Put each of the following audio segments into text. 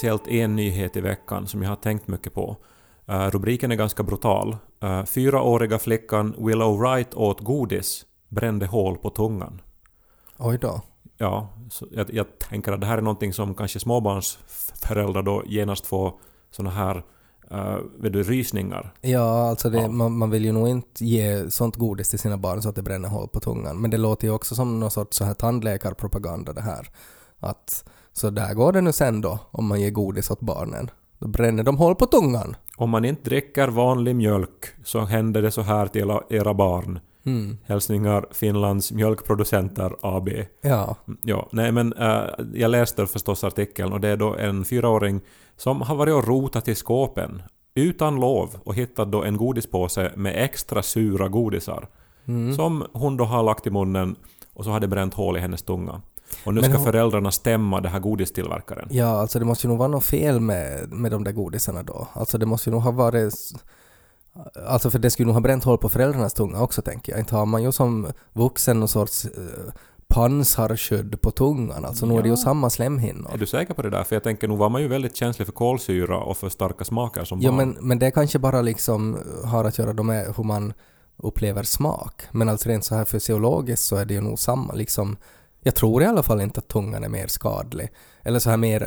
speciellt en nyhet i veckan som jag har tänkt mycket på. Uh, rubriken är ganska brutal. Uh, fyraåriga flickan Willow Wright åt godis, brände hål på tungan. Oj då. Ja, jag, jag tänker att det här är någonting som kanske småbarnsföräldrar då genast får såna här uh, vet du, rysningar. Ja, alltså det. Man, man vill ju nog inte ge sånt godis till sina barn så att det bränner hål på tungan. Men det låter ju också som någon sorts så här tandläkarpropaganda det här. Att så där går det nu sen då om man ger godis åt barnen. Då bränner de hål på tungan. Om man inte dricker vanlig mjölk så händer det så här till era- barn. Mm. Hälsningar Finlands mjölkproducenter AB. Ja. Ja, nej men äh, jag läste förstås artikeln och det är då en fyraåring som har varit och rotat i skåpen utan lov och hittat då en godispåse med extra sura godisar. Mm. Som hon då har lagt i munnen och så har det bränt hål i hennes tunga. Och nu Men ska hon- föräldrarna stämma den här godistillverkaren. Ja, alltså det måste ju nog vara något fel med, med de där godisarna då. Alltså det måste ju nog ha varit... Alltså för det skulle nog ha bränt hål på föräldrarnas tunga också tänker jag. Inte har man ju som vuxen någon sorts eh, pansarskydd på tungan. Alltså nu är det ju Ja. samma slemhinnor. Är du säker på det där? För jag tänker, nog var man ju väldigt känslig för kolsyra och för starka smaker som Ja barn. men, men det kanske bara liksom har att göra med hur man upplever smak. Men alltså rent så här fysiologiskt så är det ju nog samma liksom. Jag tror i alla fall inte att tungan är mer skadlig. Eller så här mer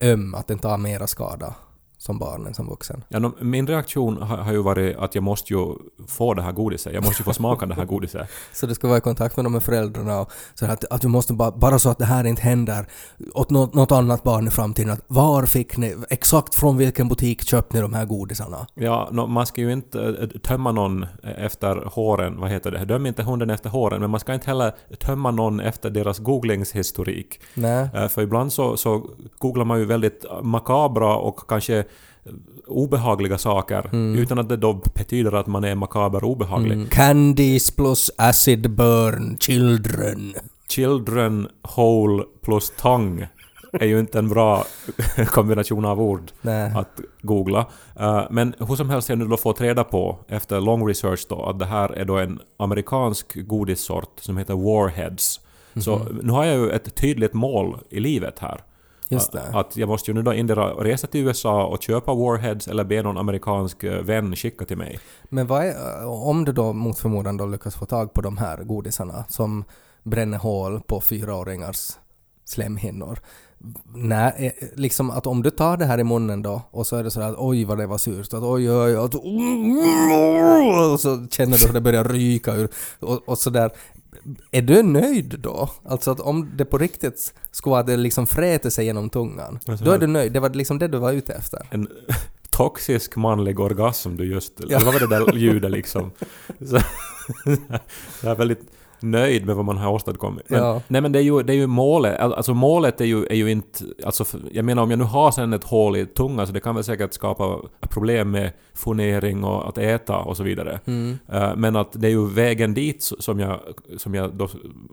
eh, öm, att den tar mera skada som barn än som vuxen. Ja, no, min reaktion har, har ju varit att jag måste ju få det här godiset. Jag måste ju få smaka det här godiset. Så du ska vara i kontakt med de här föräldrarna och så att, att du måste bara, bara så att det här inte händer åt något, något annat barn i framtiden. Att var fick ni, exakt från vilken butik köpte ni de här godisarna? Ja, no, man ska ju inte äh, tömma någon efter håren, vad heter det? Döm inte hunden efter håren, men man ska inte heller tömma någon efter deras googlingshistorik. Nej. Äh, För ibland så, så googlar man ju väldigt makabra och kanske obehagliga saker utan att det då betyder att man är makaber och obehaglig. Mm. Candies plus acid burn children. Children, hole plus tongue är ju inte en bra kombination av ord Nej. att googla. Eh, men hur som helst har jag nu då fått reda på efter long research då att det här är då en amerikansk godissort som heter Warheads. Så nu har jag ju ett tydligt mål i livet här. Just det. Att jag måste ju nu då endera resa till USA och köpa Warheads eller be någon amerikansk eh, vän skicka till mig. Men vad är, om du då mot förmodan då lyckas få tag på de här godisarna som bränner hål på fyraåringars slemhinnor. Nej, eh, liksom att om du tar det här i munnen då och så är det så att oj vad det var surt, att oj oj att, och så känner du hur det börjar ryka ur och, och sådär. Är du nöjd då? Alltså att om det på riktigt skulle vara att det liksom fräter sig genom tungan, då är du nöjd? Det var liksom det du var ute efter? En toxisk manlig orgasm du just... Ja. Vad var det där ljudet liksom? Så, jag är väldigt nöjd med vad man har åstadkommit. Men, Ja. Nej men det är ju, det är ju målet. Al- Alltså målet är ju, är ju inte... Alltså, jag menar om jag nu har sen ett hål i tungan så det kan väl säkert skapa problem med fonering och att äta och så vidare. Mm. Eh, Men att det är ju vägen dit som jag, som jag då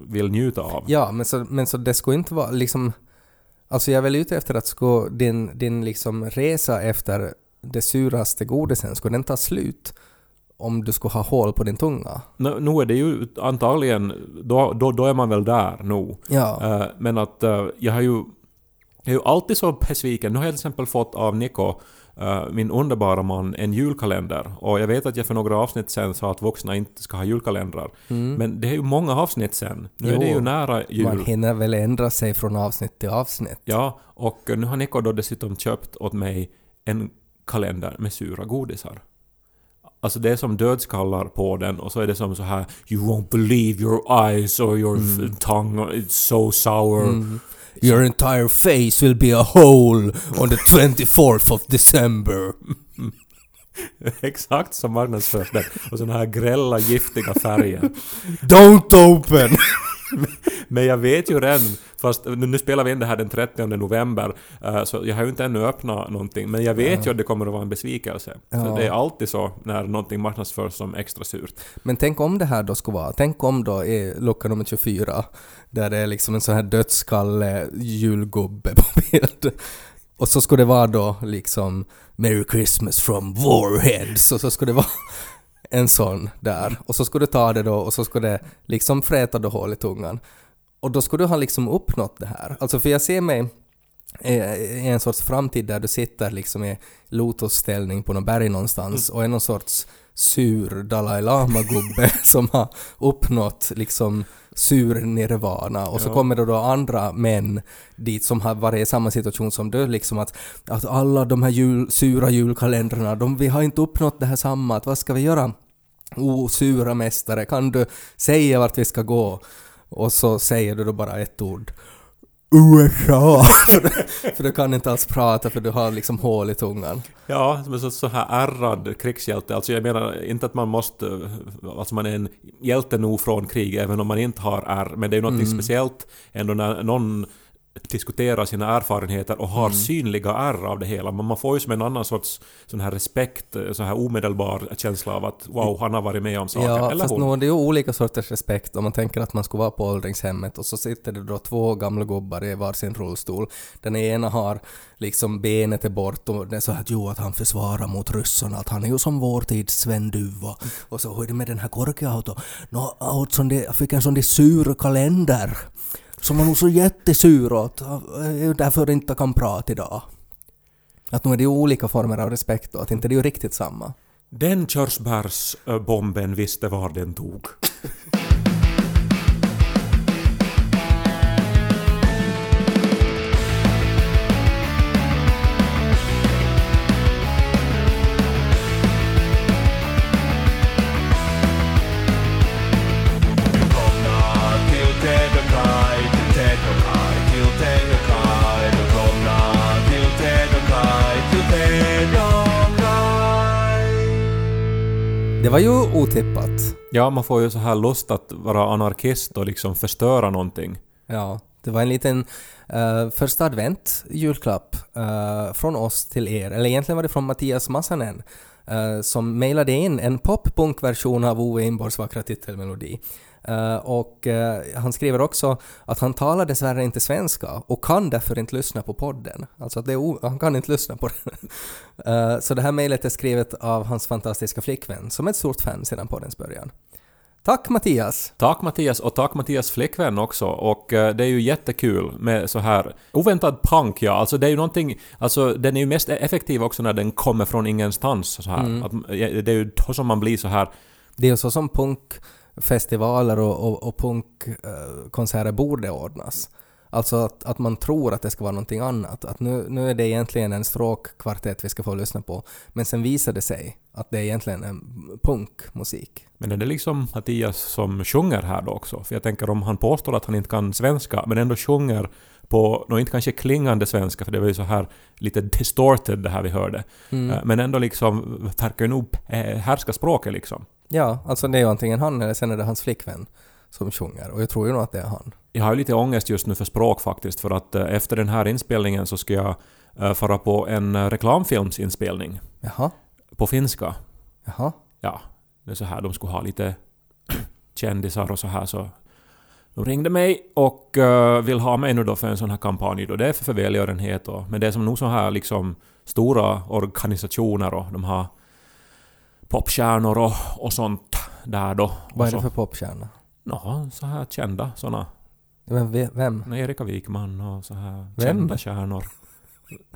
vill njuta av. Ja, men så, men så det skulle inte vara liksom... Alltså jag är väl ute efter att skulle din, din liksom resa efter det suraste godisen, skulle den ta slut om du skulle ha hål på din tunga? Nu, nu är det ju antagligen... Då, då, då är man väl där nu. Ja. Eh, men att eh, jag har ju... Jag är ju alltid så besviken. Nu har jag till exempel fått av Nico, eh, min underbara man, en julkalender. Och jag vet att jag för några avsnitt sen sa att vuxna inte ska ha julkalendrar. Mm. Men det är ju många avsnitt sen. Nu är det Jo, ju nära jul. Man hinner väl ändra sig från avsnitt till avsnitt? Ja, och nu har Nico då dessutom köpt åt mig en kalender med sura godisar. Alltså det är som dödskallar på den och så är det som så här You won't believe your eyes or your f- tongue, it's so sour. Mm. Your entire face will be a hole on the 24th of December. Exakt som marknadsförs där. Och såna här grälla giftiga färger. Don't open! Men jag vet ju redan, fast nu, spelar vi in det här den 30 november, eh, så jag har ju inte ännu öppnat någonting, men jag vet ju att det kommer att vara en besvikelse. Ja. Det är alltid så när någonting marknadsförs som extra surt. Men tänk om det här då skulle vara, tänk om då är lucka nummer 24, där det är liksom en sån här dödskalle julgubbe på bild. Och så skulle det vara då liksom Merry Christmas from Warheads och så skulle det vara en sån där. Och så skulle du ta det då och så skulle det liksom fräta då hål i tungan. Och då skulle du ha liksom uppnått det här. Alltså för jag ser mig är är en sorts framtid där du sitter liksom i lotusställning på något berg någonstans och är någon sorts sur Dalai Lama-gubbe som har uppnått liksom sur nirvana och så Ja. kommer det då andra män dit som har varit i samma situation som du liksom att, att alla de här jul, sura julkalendrarna, de, vi har inte uppnått det här samma, att vad ska vi göra? O sura mästare, kan du säga vart vi ska gå? Och så säger du då bara ett ord. USA! för, du, för du kan inte alls prata för du har liksom hål i tungan. Ja, som en så, så här ärrad krigshjälte. Alltså jag menar inte att man måste... Alltså man är en hjälte nog från krig även om man inte har ärr. Men det är ju något speciellt ändå när någon diskuterar sina erfarenheter och har synliga ärr av det hela. Men man får ju som en annan sorts sån här respekt, så här omedelbar känsla av att wow, han har varit med om saker. Ja, Eller fast hon. det är ju olika sorters respekt om man tänker att man skulle vara på åldringshemmet och så sitter det då två gamla gubbar i varsin rullstol. Den ena har liksom benet är bort och det är så att jo, att han försvarar mot ryssarna, att han är ju som vår tids Sven Duva. Och så hur är det med den här korkeauto? Nå, sån där, jag fick en sån där sur kalender som var nog så jättesur åt, ah, eh, därför inte kan prata idag. Att nu är det ju olika former av respekt då, att inte det är ju riktigt samma. Den körsbärsbomben visste var den tog. Var ju otippat. Ja, man får ju så här lust att vara anarkist och liksom förstöra någonting. Ja, det var en liten uh, första advent julklapp eh, från oss till er. Eller egentligen var det från Mattias Massanen eh, som mejlade in en pop-punk-version av Ove Inborgs vackra titelmelodi. Eh, och eh, han skriver också att han talar dessvärre inte svenska och kan därför inte lyssna på podden. Alltså att han kan inte lyssna på den. Eh, så det här mejlet är skrivet av hans fantastiska flickvän som är ett stort fan sedan poddens början. Tack Mattias! Tack Mattias och tack Mattias flickvän också och det är ju jättekul med så här oväntad punk ja, alltså det är ju någonting, alltså den är ju mest effektiv också när den kommer från ingenstans så här. Att, ja, det är ju då som man blir så här Det är ju så som punkfestivaler och, och, och punkkonserter borde ordnas. Alltså att, att man tror att det ska vara någonting annat. Att nu, nu är det egentligen en stråkkvartett vi ska få lyssna på. Men sen visar det sig att det är egentligen en punkmusik. Men är det liksom Mattias som sjunger här då också? För jag tänker om han påstår att han inte kan svenska men ändå sjunger på, nå inte kanske klingande svenska för det var ju så här lite distorted det här vi hörde. Eh, Men ändå liksom verkar ju nog eh, härska språket liksom. Ja, alltså det är ju antingen han eller sen är det hans flickvän som sjunger. Och jag tror ju nog att det är han. Jag har ju lite ångest just nu för språk faktiskt för att eh, efter den här inspelningen så ska jag eh, fara på en eh, reklamfilmsinspelning Jaha, på finska. jaha. Ja, det är så här de skulle ha lite kändisar och så här så de ringde mig och vill ha mig nu då för en sån här kampanj då. Det är för, för välgörenhet och men det är som nog så här liksom stora organisationer och de har popstjärnor och, och sånt där då. Vad är det för popstjärna? Nå, så här kända såna. Vem? ve- vem? Erika Wikman och så här Vem? kända stjärnor.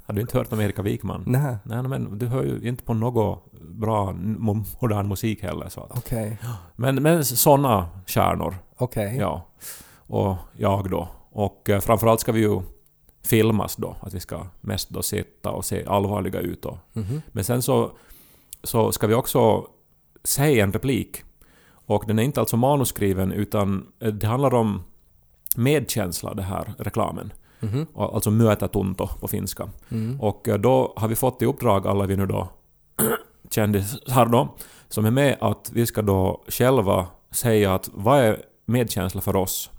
Har du inte hört om Erika Wikman? Nej, Nej, men du hör ju inte på något bra mo- modern musik heller. Okej. Men, men såna stjärnor, Okej. ja. Och jag då. Och eh, framförallt ska vi ju filmas då. Att vi ska mest då sitta och se allvarliga ut. Då. Mhm. Men sen så, så ska vi också säga en replik. Och den är inte alltså manusskriven utan eh, det handlar om medkänsla, det här reklamen. Mhm. Och Alltså myötätunto på finska. Mm. Och eh, då har vi fått i uppdrag, alla vi nu då kändisar då, som är med att vi ska då själva säga att vad är medkänsla för oss?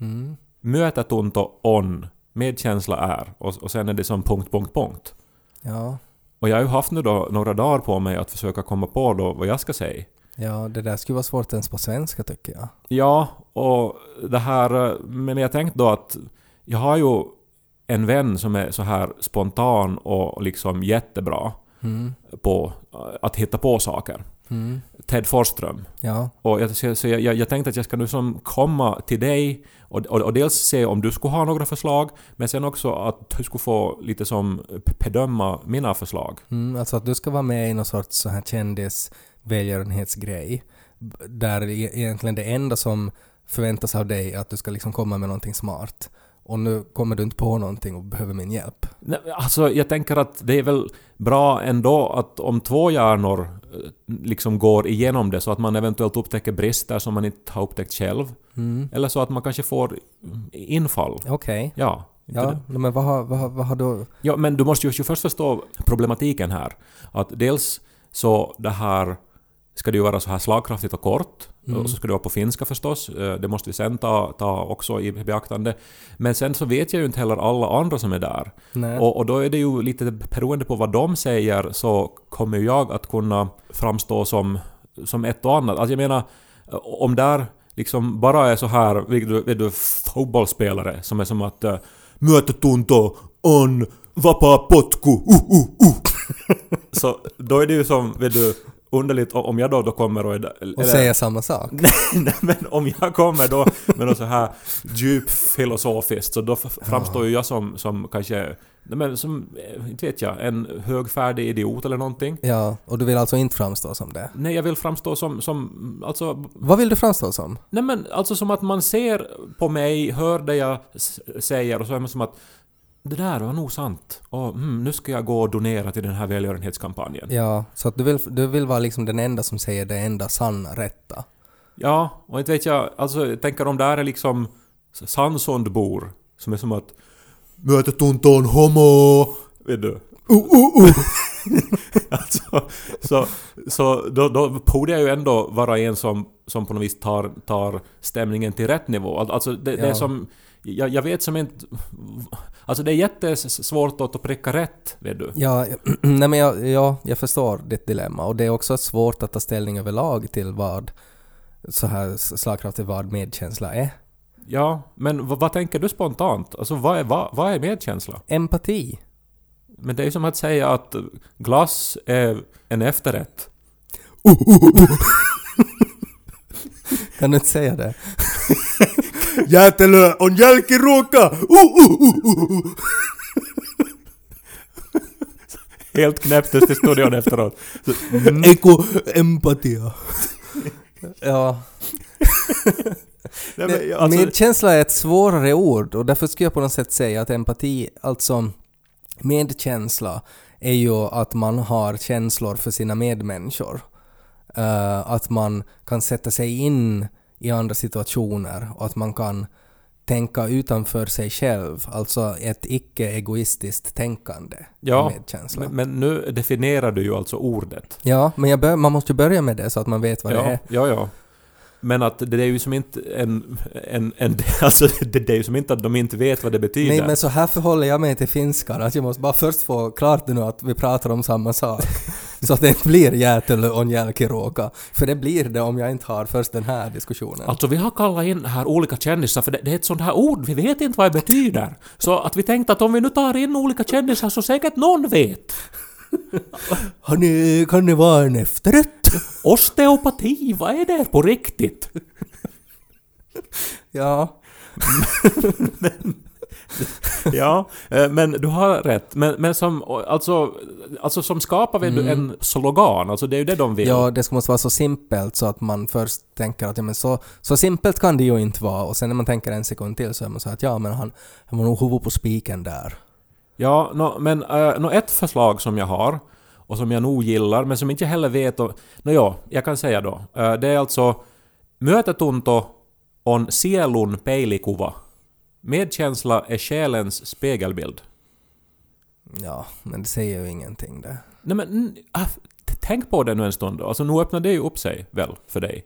Mm. Myötätunto on, medkänsla är, och, och sen är det som punkt, punkt, punkt. Ja. Och jag har ju haft nu då några dagar på mig att försöka komma på då vad jag ska säga. Ja, det där skulle vara svårt ens på svenska tycker jag. Ja, och det här... Men jag tänkte då att jag har ju en vän som är så här spontan och liksom jättebra Mm. på att hitta på saker. Mm. Ted Forsström. Ja. Och jag, så så jag, jag, tänkte att jag ska nu som komma till dig och, och, och dels se om du skulle ha några förslag, men sen också att du skulle få lite som bedöma mina förslag. Mm, alltså att du ska vara med i någon sorts så här kändis-välgörenhetsgrej. Där e- egentligen det enda som förväntas av dig är att du ska liksom komma med någonting smart. Och nu kommer du inte på någonting och behöver min hjälp. Nej, Alltså jag tänker att det är väl bra ändå att om två hjärnor eh, liksom går igenom det så att man eventuellt upptäcker brister som man inte har upptäckt själv. Mm. Eller så att man kanske får infall. Okej. Ja. inte Ja, det? no, men vad har, vad, har- vad har du... Ja, men du måste ju först förstå problematiken här. Att dels så det här ska det ju vara så här slagkraftigt och kort. Mm. Och så ska det vara på finska förstås. Eh, Det måste vi sen ta, ta också i beaktande. Men sen så vet jag ju inte heller alla andra som är där. Och, och då är det ju lite beroende på vad de säger så kommer jag att kunna framstå som, som ett och annat. Alltså jag menar, om där liksom bara är så här, vet du, fotbollsspelare som är som att äh, Myötätunto on vapaa potku, uh, uh, uh. Så då är det ju som, vet du, underligt om jag då, då kommer och... Är, och säga samma sak. Nej, men om jag kommer då med något så här djup filosofiskt så då framstår ju jag som, som kanske, men som, eh, inte vet jag, en högfärdig idiot eller någonting. Ja, och du vill alltså inte framstå som det. Nej, jag vill framstå som, som, alltså, Vad vill du framstå som? nej men alltså som att man ser på mig, hör det jag säger och så är man som att det där var nog sant. Och mm, nu ska jag gå och donera till den här välgörenhetskampanjen. Ja, så att du vill, du vill vara liksom den enda som säger det enda sanna, rätta. Ja, och inte vet jag, alltså jag tänker om där är liksom Sansondbor som är som att Myötätunto on homo, vet du. Uh, uh, uh. alltså, så så då, då borde jag ju ändå vara en som, som på något vis tar, tar stämningen till rätt nivå. Al- Alltså det, det är Ja. som... Jag, jag vet som inte... Alltså det är jättesvårt att pricka rätt, vet du. Ja, nej men jag, ja, jag förstår ditt dilemma och det är också svårt att ta ställning överlag till vad så här slagkraftigt vad medkänsla är. Ja, men vad, vad tänker du spontant? Alltså vad är, vad, vad är medkänsla? Empati. Men det är ju som att säga att glass är en efterrätt. Kan du inte säga det? Jäätelö on jälkiruoka! Uh, uh, uh, uh, uh. Helt knäpptes till studion efteråt. Så, Eko empatia. ja. nej, men, alltså, medkänsla är ett svårare ord och därför skulle jag på något sätt säga att empati, alltså medkänsla, är ju att man har känslor för sina medmänniskor. Eh, att man kan sätta sig in i andra situationer och att man kan tänka utanför sig själv, alltså ett icke-egoistiskt tänkande. Ja, medkänsla. men, men nu definierar du ju alltså ordet. Ja, men bör, man måste ju börja med det så att man vet vad det Ja, är. ja, ja. Men att det är ju som inte en... en, en alltså det, det är ju som inte att de inte vet vad det betyder. Nej men så här förhåller jag mig till finskan, att jag måste bara först få klart det nu att vi pratar om samma sak. så att det inte blir Jäätelö on jälkiruoka. För det blir det om jag inte har först den här diskussionen. Alltså vi har kallat in här olika kändisar för det, det är ett sånt här ord, vi vet inte vad det betyder. Så att vi tänkte att om vi nu tar in olika kändisar så säkert någon vet. Har ni, kan det vara en efterrätt? Osteopati, vad är det på riktigt? Ja. Ja, eh, men du har rätt. Men, men som, alltså, alltså som skapar vi Mm. en slogan, alltså det är ju det de vill. Ja, det ska måste vara så simpelt så att man först tänker att ja, men så, så simpelt kan det ju inte vara och sen när man tänker en sekund till så är man så att ja men han, han var nog huvud på spiken där. Ja, nå, men uh, nå ett förslag som jag har och som jag nog gillar men som inte heller vet om... Nå ja, jag kan säga då. Eh, det är alltså Myötätunto on sielun peilikuva. Medkänsla är själens spegelbild. Ja, men det säger ju ingenting det. Nej men, ah, tänk på det nu en stund då. Alltså nu öppnar det ju upp sig väl för dig?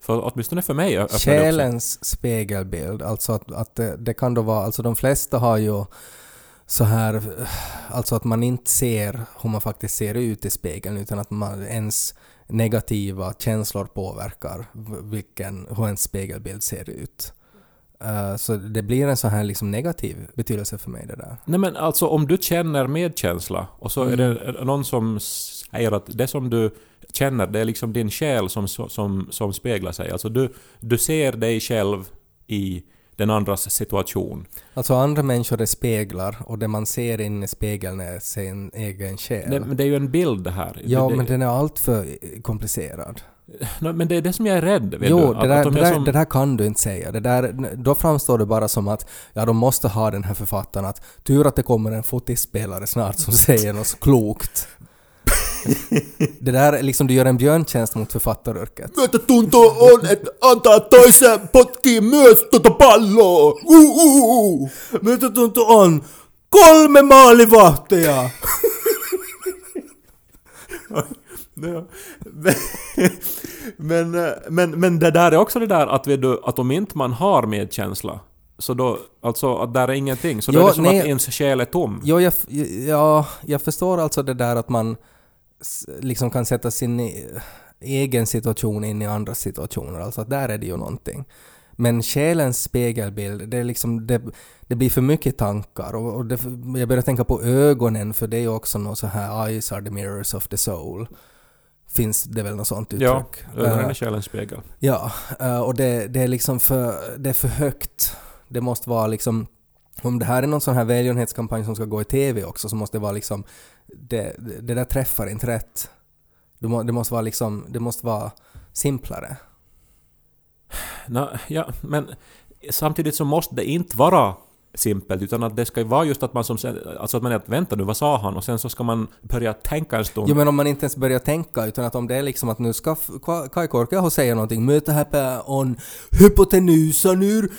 För åtminstone för mig öppnar det upp sig. Själens spegelbild, alltså att, att det, det kan då vara, alltså de flesta har ju så här, alltså att man inte ser hur man faktiskt ser ut i spegeln utan att man ens negativa känslor påverkar vilken, hur ens spegelbild ser ut. Eh, så det blir en sån här liksom negativ betydelse för mig det där. Nej men alltså om du känner medkänsla och så är Mm. det någon som säger att det som du känner det är liksom din själ som, som, som speglar sig. Alltså du, du ser dig själv i den andras situation. Alltså andra människor är speglar och det man ser in i spegeln är sin egen själ. Det, men det är ju en bild det här. ja, det, men den är alltför komplicerad. Men det är det som jag är rädd. Vet Jo, du? det där, att om det, där, som- det där kan du inte säga. Det där, då framstår det bara som att ja, de måste ha den här författaren att tur att det kommer en fotispelare snart som säger något klokt. det där är liksom, du gör en björntjänst mot författaryrket. Myötätunto on, että antaa toisen potkii myös tota palloa. Uh, uh, uh. Myötätunto on kolme maalivahtia! Ja. men, men, men det där är också det där att, du, att om inte man har medkänsla så då, alltså att där är ingenting, så då är det som nej. att ens själ är tom. Jo, jag, ja, jag förstår alltså det där att man liksom kan sätta sin e- egen situation in i andras situationer. Alltså att där är det ju någonting. Men själens spegelbild, det, är liksom, det, det blir för mycket tankar. Och, och det, jag börjar tänka på ögonen, för det är ju också något så här “eyes are the mirrors of the soul”. Finns det väl något sånt Ja, uttryck? ögonen Eh, är själens spegel. Ja, eh, och det, det är liksom för, det är för högt. Det måste vara liksom, om det här är någon sån här välgörenhetskampanj som ska gå i TV också så måste det vara liksom, det, det där träffar inte rätt. Det, må, det måste vara liksom, det måste vara simplare. Nå, ja, men samtidigt så måste det inte vara simpelt utan att det ska ju vara just att man som alltså att man är att vänta nu vad sa han och sen så ska man börja tänka en stund. Jo men om man inte ens börjar tänka utan att om det är liksom att nu ska Kai Korkeaho säga någonting möte här on hypotenusan ur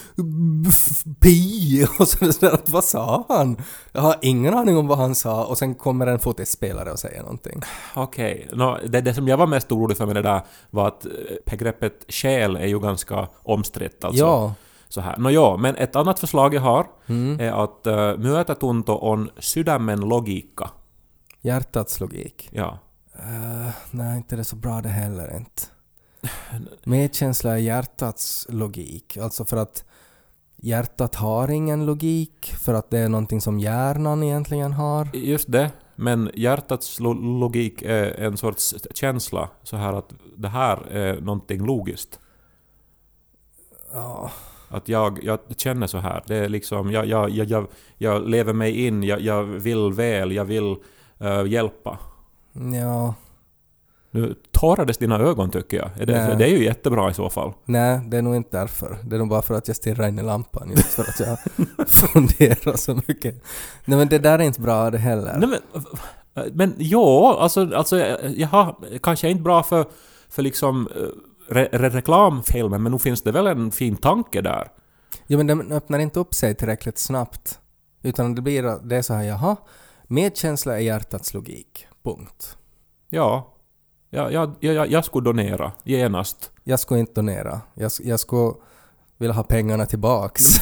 pi och så är det sådär att vad sa han? Jag har ingen aning om vad han sa och sen kommer en fotispelare och säger någonting. Okej, Nå, det, det som jag var mest orolig för med det där var att eh, begreppet själ är ju ganska omstritt alltså. Ja. Så här. Nå ja, men ett annat förslag jag har Mm. är att uh, myötätunto on sydämen logiikka. Hjärtats logik. Ja. Uh, nej, inte det är så bra det heller inte. Medkänsla är hjärtats logik. Alltså för att hjärtat har ingen logik, för att det är någonting som hjärnan egentligen har. Just det, men hjärtats lo- logik är en sorts känsla så här att det här är någonting logiskt. Ja. Att jag, jag känner så här. Det är liksom, jag, jag, jag, jag, jag lever mig in, jag, jag vill väl, jag vill eh, hjälpa. Ja. Nu tårades dina ögon tycker jag. Är det, det är ju jättebra i så fall. Nej, det är nog inte därför. Det är nog bara för att jag stirrar in i lampan just för att jag funderar så mycket. Nej men det där är inte bra det heller. Nej, men, men ja, alltså, alltså jaha, kanske inte bra för, för liksom eh, re, re, reklamfilmen, men nu finns det väl en fin tanke där. Jo men den öppnar inte upp sig tillräckligt snabbt. Utan det blir det är så här, jaha, medkänsla är hjärtats logik. Punkt. Ja, jag, jag, jag, jag skulle donera genast. Jag skulle inte donera. Jag, jag skulle vilja ha pengarna tillbaks.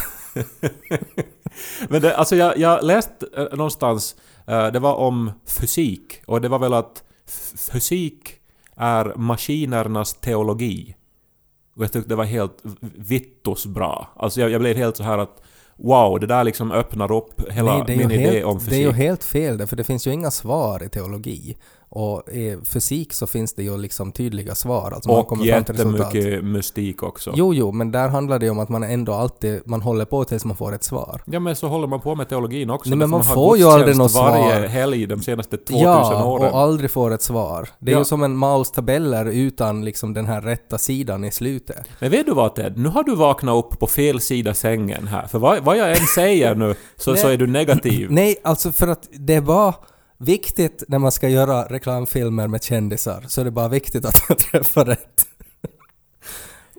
Men det, alltså jag, jag läste eh, någonstans, eh, det var om fysik, och det var väl att fysik är maskinernas teologi. Och jag tyckte det var helt vittus bra. Alltså jag, jag blev helt så här att wow, det där liksom öppnar upp hela Nej, det min idé helt, om Det är fysik. ju helt fel där, för det finns ju inga svar i teologi. Och i fysik så finns det ju liksom tydliga svar. Alltså man och kommer fram till resultat. jättemycket mystik också. Jo, jo, men där handlar det ju om att man ändå alltid, man håller på tills man får ett svar. Ja men så håller man på med teologin också. Nej, men därför man har får ju aldrig något varje svar. helg de senaste 2000 Ja, åren. och aldrig får ett svar. Det är Ja. ju som en Maus tabeller utan liksom den här rätta sidan i slutet. Men vet du vad Ted? Nu har du vaknat upp på fel sida sängen här. För vad, vad jag än säger nu så, så är du negativ. Nej, alltså för att det var viktigt när man ska göra reklamfilmer med kändisar, så är det bara viktigt att man träffar rätt.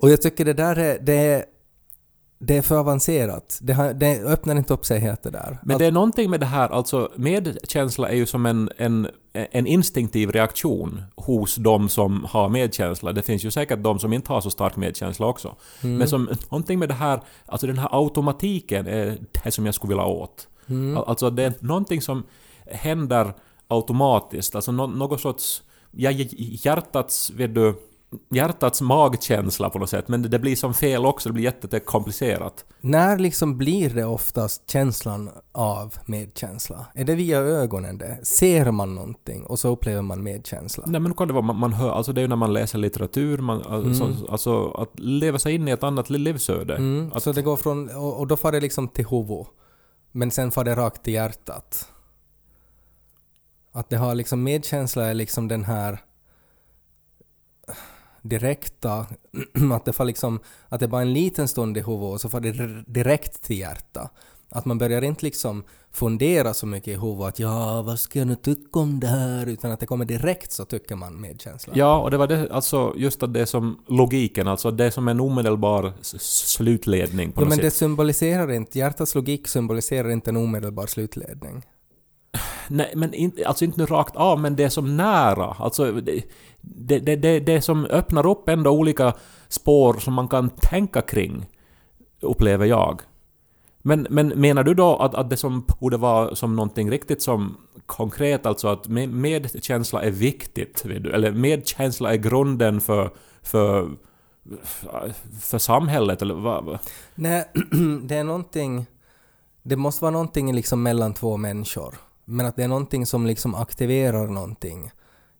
Och jag tycker det där är, det är, det är för avancerat. Det, har, det öppnar inte upp sig helt det där. Men det är någonting med det här, alltså medkänsla är ju som en, en, en instinktiv reaktion hos de som har medkänsla. Det finns ju säkert de som inte har så stark medkänsla också. Mm. Men som, någonting med det här, alltså den här automatiken är det som jag skulle vilja åt. Mm. Al- Alltså det är någonting som händer automatiskt, alltså något sorts, ja, hj- hjärtats, vet du, hjärtats magkänsla på något sätt, men det, blir som fel också, det blir jättekomplicerat. När liksom blir det oftast känslan av medkänsla? Är det via ögonen det? Ser man någonting och så upplever man medkänsla? Nej men kan det vara, man, man hör, alltså det är ju när man läser litteratur, man, alltså, alltså att leva sig in i ett annat livsöde. Mm, så det går från, och, och då får det liksom till huvudet. Men sen får det rakt till hjärtat. Att det har liksom medkänsla är liksom den här direkta, att det får liksom, att det bara en liten stund i huvudet och så får det direkt till hjärta. Att man börjar inte liksom fundera så mycket i huvudet att ja, vad ska jag nu tycka om det här? Utan att det kommer direkt så tycker man medkänsla. Ja, och det var det, alltså just att det är som logiken, alltså det är som en omedelbar slutledning på Jo, något men sätt. det symboliserar inte, hjärtats logik symboliserar inte en omedelbar slutledning. Nej, men in, alltså inte nu rakt av, men det är som nära. Alltså det, det, det, det, det som öppnar upp ändå olika spår som man kan tänka kring, upplever jag. Men, men menar du då att, att det som borde vara som någonting riktigt som konkret, alltså att med, medkänsla är viktigt, eller medkänsla är grunden för, för, för samhället, eller vad? Nej, det är någonting... Det måste vara någonting liksom mellan två människor. Men att det är någonting som liksom aktiverar någonting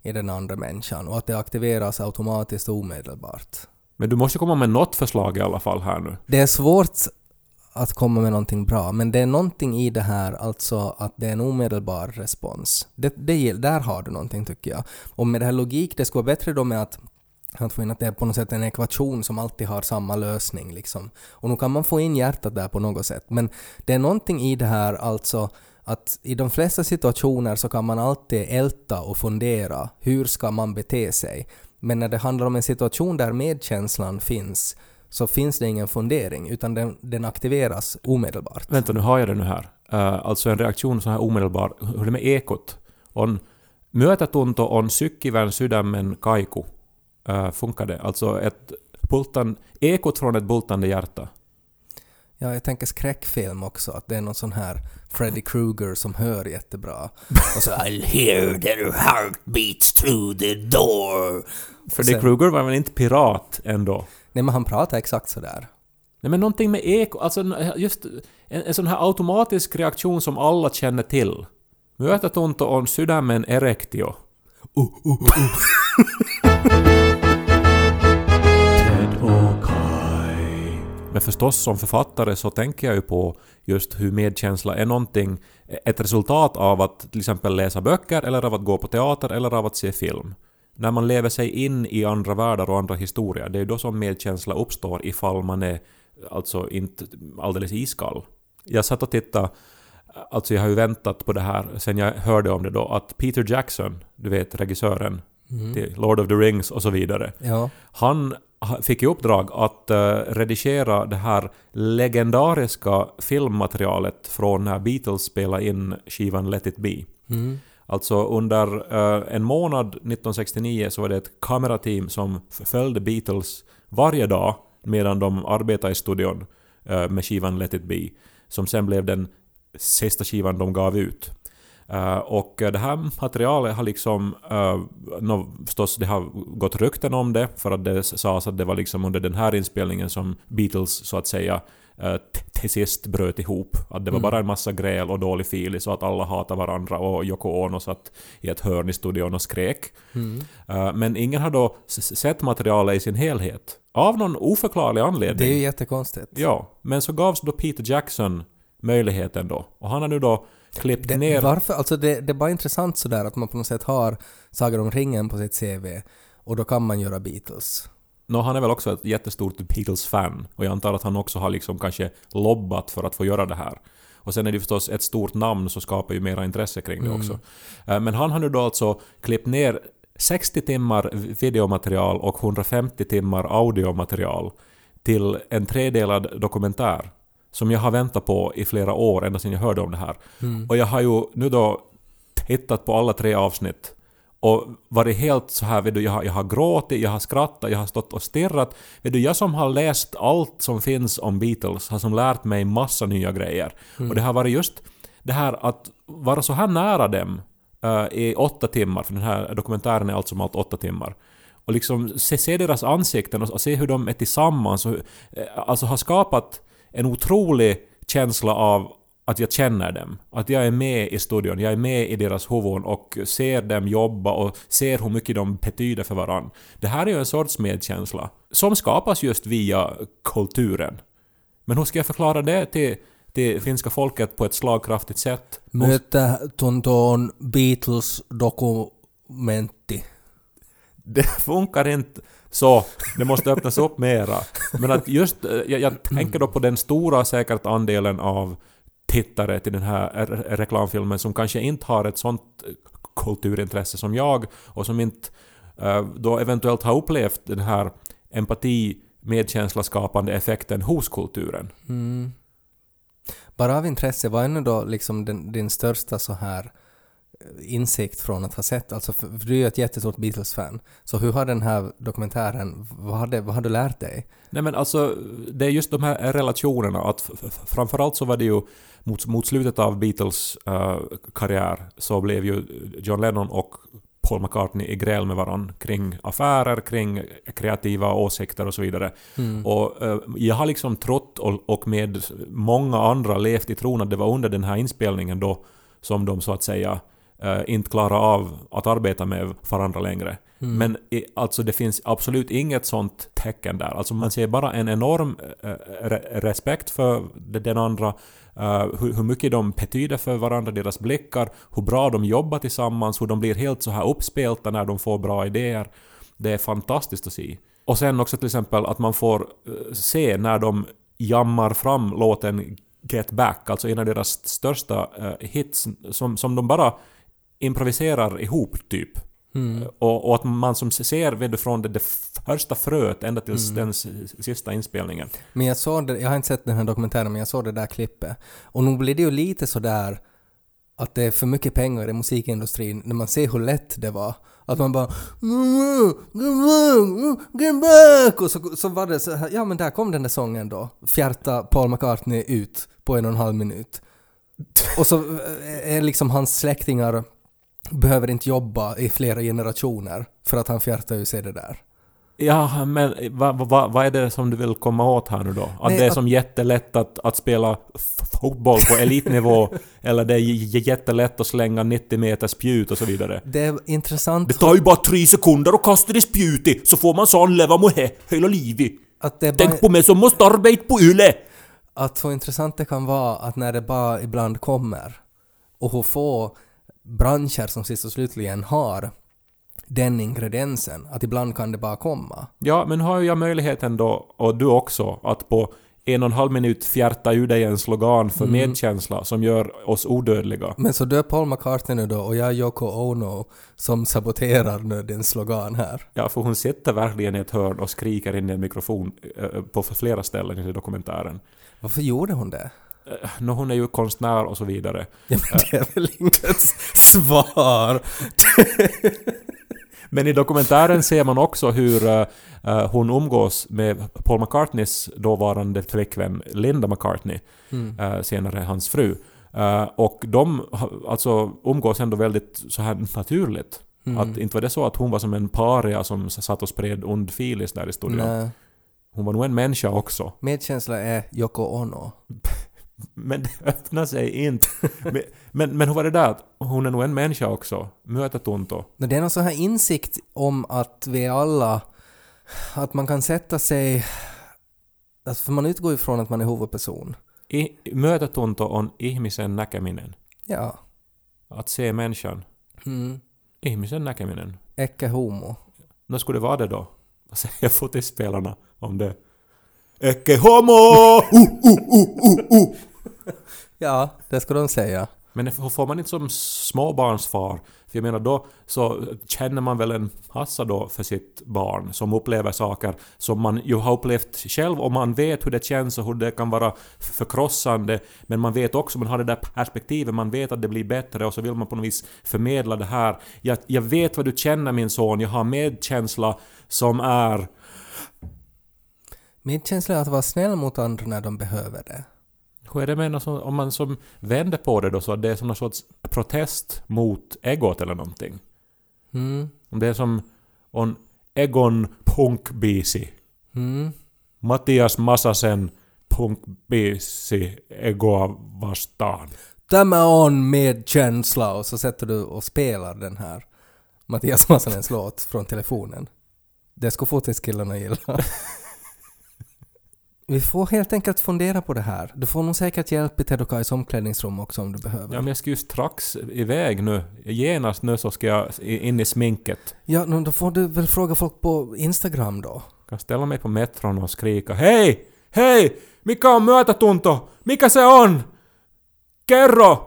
i den andra människan och att det aktiveras automatiskt och omedelbart. Men du måste komma med något förslag i alla fall här nu. Det är svårt att komma med någonting bra, men det är någonting i det här, alltså att det är en omedelbar respons. Det, det, där har du någonting tycker jag. Och med det här logik, det skulle vara bättre då med att att få in att det är på något sätt en ekvation som alltid har samma lösning liksom. Och nu kan man få in hjärtat där på något sätt. Men det är någonting i det här alltså att i de flesta situationer så kan man alltid älta och fundera hur ska man bete sig. Men när det handlar om en situation där medkänslan finns så finns det ingen fundering utan den, den aktiveras omedelbart. Vänta, nu har jag det nu här. Uh, alltså en reaktion så här omedelbar. Hur är det med ekot? On myötätunto on sykkivän sydämen kaiku. Uh, funkar det? Alltså ett bultan, ekot från ett bultande hjärta. Ja, jag tänker skräckfilm också, att det är någon sån här Freddy Krueger som hör jättebra. Och så I'll hear their heartbeats through the door. Freddy Sen- Krueger var väl inte pirat ändå? Nej men han pratar exakt sådär. Nej men någonting med eko, alltså just en, en sån här automatisk reaktion som alla känner till. Myötätunto on sydämen erektio. Ted Men förstås som författare så tänker jag ju på just hur medkänsla är någonting, ett resultat av att till exempel läsa böcker eller av att gå på teater eller av att se film. När man lever sig in i andra världar och andra historier, det är ju då som medkänsla uppstår ifall man är alltså inte alldeles iskall. Jag satt och tittade, alltså jag har ju väntat på det här sen jag hörde om det då, att Peter Jackson, du vet regissören till Lord of the Rings och så vidare, Ja. han ha- fick i uppdrag att eh, redigera det här legendariska filmmaterialet från när Beatles spelade in skivan Let It Be. Mm. Alltså under eh, en månad 1969 så var det ett kamerateam som följde Beatles varje dag medan de arbetade i studion eh, med skivan Let It Be. Som sen blev den sista skivan de gav ut. Eh, och eh, det här materialet har liksom... Uh, no, förstås, det har gått rykten om det för att det sades att det var liksom under den här inspelningen som Beatles så att säga eh, t- till sist bröt ihop. Att det var bara en massa gräl och dålig filis så att alla hatade varandra och Yoko Ono satt i ett hörn i studion och skrek. Eh, men ingen har då sett materialet i sin helhet. Av någon oförklarlig anledning. Det är ju jättekonstigt. Ja, men så gavs då Peter Jackson möjligheten då. Och han har nu då klippt Det, ner... Varför? Alltså det, det är bara intressant sådär att man på något sätt har Sagan om ringen på sitt CV och då kan man göra Beatles. Nå, han är väl också ett jättestort Beatles-fan. Och jag antar att han också har liksom kanske lobbat för att få göra det här. Och sen är det förstås ett stort namn så skapar ju mera intresse kring det också. Eh, Men han har nu då alltså klippt ner 60 timmar videomaterial och 150 timmar audiomaterial till en tredelad dokumentär som jag har väntat på i flera år, ända sedan jag hörde om det här. Och jag har ju nu då tittat på alla tre avsnitt och varit helt så här, vet du, jag har, jag har gråtit, jag har skrattat, jag har stått och stirrat. Vet du, jag som har läst allt som finns om Beatles har som lärt mig massa nya grejer. Och det har varit just det här att vara så här nära dem eh, i åtta timmar, för den här dokumentären är allt som allt åtta timmar. och liksom se, se deras ansikten och, och se hur de är tillsammans och eh, alltså har skapat en otrolig känsla av att jag känner dem. Att jag är med i studion, jag är med i deras huvuden och ser dem jobba och ser hur mycket de betyder för varandra. Det här är ju en sorts medkänsla som skapas just via kulturen. Men hur ska jag förklara det till, till finska folket på ett slagkraftigt sätt? Möte tuntoon Beatles-dokumenti. Det funkar inte så. Det måste öppnas upp mera. Men att just, eh, jag, jag tänker då på den stora säkert andelen av tittare till den här reklamfilmen som kanske inte har ett sånt kulturintresse som jag och som inte eh, då eventuellt har upplevt den här empati medkänsla-skapande effekten hos kulturen. Mm. Bara av intresse, vad är nu då liksom den, din största så här insikt från att ha sett, alltså för, för du är ju ett jättestort Beatles-fan, så hur har den här dokumentären, vad har, det, vad har du lärt dig? Nej men alltså, det är just de här relationerna. Att framförallt så var det ju mot, mot slutet av Beatles eh, karriär så blev ju John Lennon och Paul McCartney i gräl med varandra kring affärer, kring kreativa åsikter och så vidare. Mm. Och eh, jag har liksom trott och, och med många andra levt i tron att det var under den här inspelningen då som de så att säga eh, inte klarade av att arbeta med varandra längre. Mm. Men i, alltså det finns absolut inget sånt tecken där. Alltså man ser bara en enorm eh, re- respekt för de- den andra, eh, hur, hur mycket de betyder för varandra, deras blickar, hur bra de jobbar tillsammans, hur de blir helt så här uppspelta när de får bra idéer. Det är fantastiskt att se. Och sen också till exempel att man får eh, se när de jammar fram låten Get Back, alltså en av deras största eh, hits, som, som de bara improviserar ihop typ. Mm. Och, och att man som ser vet du, från det, det första fröet ända till den s- sista inspelningen. Men jag såg det, jag har inte sett den här dokumentären men jag såg det där klippet. Och nog blir det ju lite sådär att det är för mycket pengar i musikindustrin när man ser hur lätt det var. Att man bara "Mm, Get back! Och så, så var det så här, ja men där kom den där sången då. Fjärta Paul McCartney ut på en och en halv minut. Och så eh, är liksom hans släktingar behöver inte jobba i flera generationer för att han fjärtar ju sig det där. Ja, men vad va, vad är det som du vill komma åt här nu då? Att Nej, det är att- som jättelätt att, att spela fotboll på elitnivå, eller det är jättelätt att slänga 90 meter spjut och så vidare. Det är intressant Det tar ju bara tre sekunder att kasta det spjutet så får man sån leva mohe hela livet. att det bara... Tänk på mig som måste arbeta på Yle. att så intressant det kan vara att när det bara ibland kommer och hur få branscher som sist och slutligen har den ingrediensen, att ibland kan det bara komma. Ja, men har jag möjligheten då, och du också, att på en och en halv minut fjärta ur dig en slogan för medkänsla som gör oss odödliga. Men så du är Paul McCartney nu då och jag är Yoko Ono som saboterar nu din slogan här. Ja, för hon sitter verkligen i ett hörn och skriker in i en mikrofon på flera ställen i dokumentären. Varför gjorde hon det? Eh, Nå, hon är ju konstnär och så vidare. Ja, men det är väl inget svar? Men i dokumentären ser man också hur eh, eh, hon umgås med Paul McCartneys dåvarande flickvän Linda McCartney, Mm. senare hans fru. Och de alltså umgås ändå väldigt så här naturligt. Mm. Att inte var det så att hon var som en paria som satt och spred ond filis där i studion. Hon var nog en människa också. Medkänsla är Yoko Ono. Men det öppnar sig inte. men, men, men hur var det där? att Hon är nog en människa också. Möta Tunto. Men det är någon sån här insikt om att vi alla, att man kan sätta sig, alltså för man utgår ju från att man är huvudperson. I, möta Tunto on ihmisen näkeminen. Ja. Att se människan. Mm. Ihmisen näkeminen. Ecce homo. När skulle det vara det då? Vad säger fotbollsspelarna om det? Ecce homo! Uh, uh, uh, uh, uh. Ja, det ska de säga. Men får man inte som småbarnsfar? För jag menar då så känner man väl en massa då för sitt barn som upplever saker som man ju har upplevt själv och man vet hur det känns och hur det kan vara förkrossande men man vet också, man har det där perspektivet, man vet att det blir bättre och så vill man på något vis förmedla det här. Jag, jag vet vad du känner min son, jag har medkänsla som är... Min känsla är att vara snäll mot andra när de behöver det. Hur är det med sånt- om man som vänder på det då så att det är som någon sorts protest mot egot eller någonting? Mm. Om det är som... On Egon Punkbisi. Mm. Mattias Masasen Punkbisi Egoa vastaan. Tämä on medkänsla och så sätter du och spelar den här Mattias Massanens låt från telefonen. Det skulle fotiskillarna gilla. Vi får helt enkelt fundera på det här. Du får nog säkert hjälp i Ted och Kais omklädningsrum också om du behöver. Ja, men jag ska ju strax iväg nu. Genast nu så ska jag in i sminket. Ja, no, då får du väl fråga folk på Instagram då. Jag kan ställa mig på metron och skrika Hej! Hej! Mikä on myötätunto? Mikä se on? Kerro!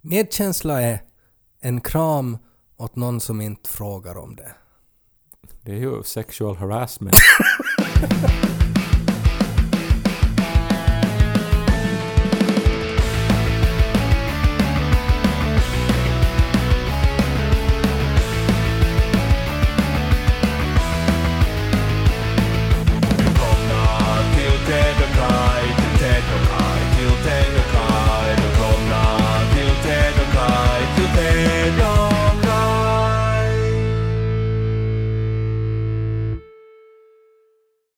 Medkänsla är en kram åt någon som inte frågar om det. Det är ju sexual harassment.